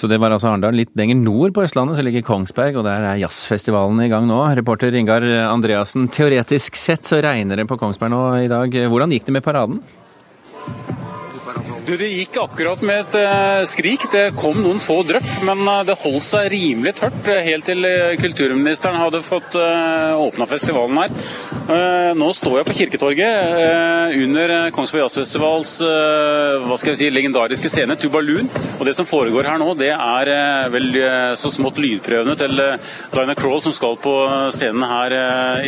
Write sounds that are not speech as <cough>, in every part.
Så det var altså Arendal. Litt lenger nord på Østlandet så ligger Kongsberg, og der er jazzfestivalen i gang nå. Reporter Ingar Andreassen, teoretisk sett så regner det på Kongsberg nå i dag. Hvordan gikk det med paraden? Du, Det gikk akkurat med et uh, skrik. Det kom noen få drypp, men uh, det holdt seg rimelig tørt uh, helt til kulturministeren hadde fått åpna festivalen her. Nå står jeg på Kirketorget under Kongsberg Jazzfestivals hva skal jeg si, legendariske scene, Tubalun. Og det som foregår her nå, det er vel så smått lydprøvene til Diana Crawl som skal på scenen her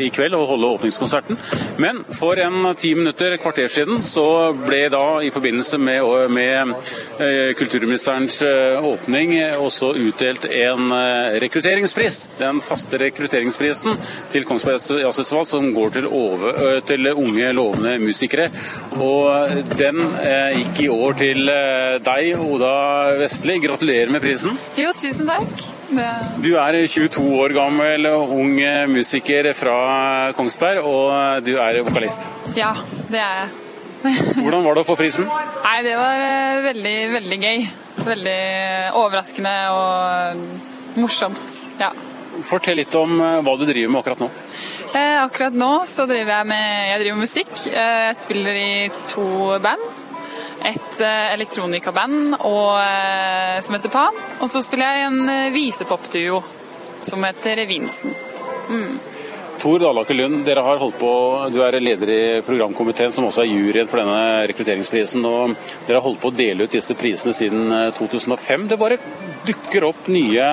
i kveld og holde åpningskonserten. Men for en ti minutter, kvarter siden, så ble da i forbindelse med med eh, kulturministerens eh, åpning også utdelt en eh, rekrutteringspris. Den faste rekrutteringsprisen til Kongsberg Jazzfestival som går til, over, til, unge, lovende musikere. Og den gikk i år til deg, Oda Vestli. Gratulerer med prisen. Jo, tusen takk. Du er 22 år gammel, ung musiker fra Kongsberg, og du er vokalist. Ja, det er jeg. Hvordan var det å få prisen? Nei, Det var eh, veldig, veldig gøy. Veldig overraskende og morsomt. ja. Fortell litt om eh, hva du driver med akkurat nå. Eh, akkurat nå så driver jeg med jeg driver musikk. Eh, jeg spiller i to band. Et eh, elektronikaband eh, som heter Pan. Og så spiller jeg i en visepopduo som heter Vincent. Mm. Tor Dalaker Lund, dere har holdt på, du er leder i programkomiteen som også er juryen for denne rekrutteringsprisen. og Dere har holdt på å dele ut disse prisene siden 2005. Eh, det bare dukker opp nye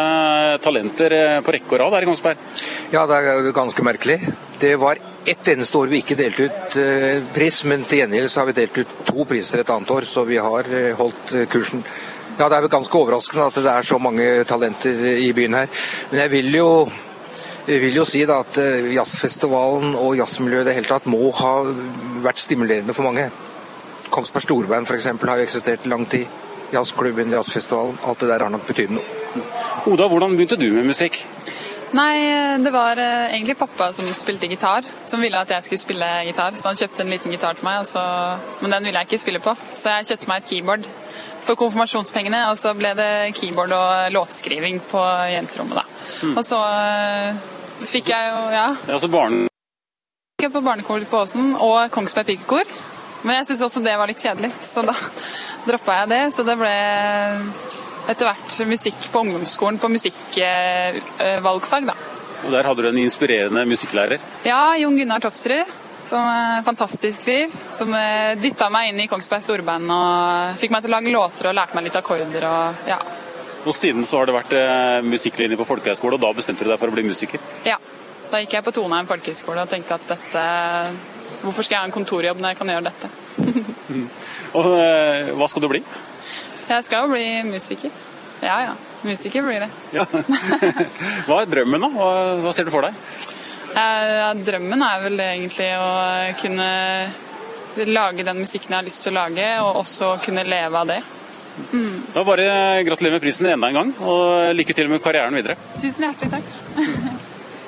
talenter eh, på rekke og rad her i Kongsberg? Ja, det er ganske merkelig. Det var ett eneste år vi ikke delte ut uh, pris, men til gjengjeld så har vi delt ut to priser et annet år, så vi har holdt kursen. Ja, Det er vel ganske overraskende at det er så mange talenter i byen her. Men jeg vil jo jeg vil jo si da at eh, jazzfestivalen og jazzmiljøet i det hele tatt må ha vært stimulerende for mange. Kongsberg Storband f.eks. har jo eksistert i lang tid. Jazzklubben, jazzfestivalen. Alt det der har nok betydd noe. Oda, hvordan begynte du med musikk? Nei, det var eh, egentlig pappa som spilte gitar, som ville at jeg skulle spille gitar. Så han kjøpte en liten gitar til meg, så... men den ville jeg ikke spille på. Så jeg kjøpte meg et keyboard for konfirmasjonspengene, og så ble det keyboard og låtskriving på jenterommet, da. Mm. Og så eh, fikk jeg jo Ja. ja så barn... Jeg på barnekor på Åsen og Kongsberg Pikekor. Men jeg syntes også det var litt kjedelig, så da <laughs> droppa jeg det. Så det ble etter hvert musikk på ungdomsskolen på musikkvalgfag, da. Og Der hadde du en inspirerende musikklærer? Ja, Jon Gunnar Tofsrud. Som er en fantastisk fyr. Som eh, dytta meg inn i Kongsberg storband og fikk meg til å lage låter og lærte meg litt akkorder og ja. Og siden så har det vært eh, musikklinje på folkehøyskole, og da bestemte du deg for å bli musiker? Ja. Da gikk jeg på Toneheim folkehøgskole og tenkte at dette Hvorfor skal jeg ha en kontorjobb når jeg kan gjøre dette? <laughs> og eh, hva skal du bli? Jeg skal jo bli musiker. Ja ja. Musiker blir det. Ja. <laughs> hva er drømmen, da? Hva, hva ser du for deg? Ja, drømmen er vel egentlig å kunne lage den musikken jeg har lyst til å lage, og også kunne leve av det. Mm. Da bare gratulerer med prisen enda en gang, og lykke til med karrieren videre. Tusen hjertelig takk.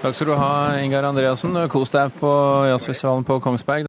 takk skal du ha, Ingar Andreassen. Kos deg på jazzfestivalen på Kongsberg.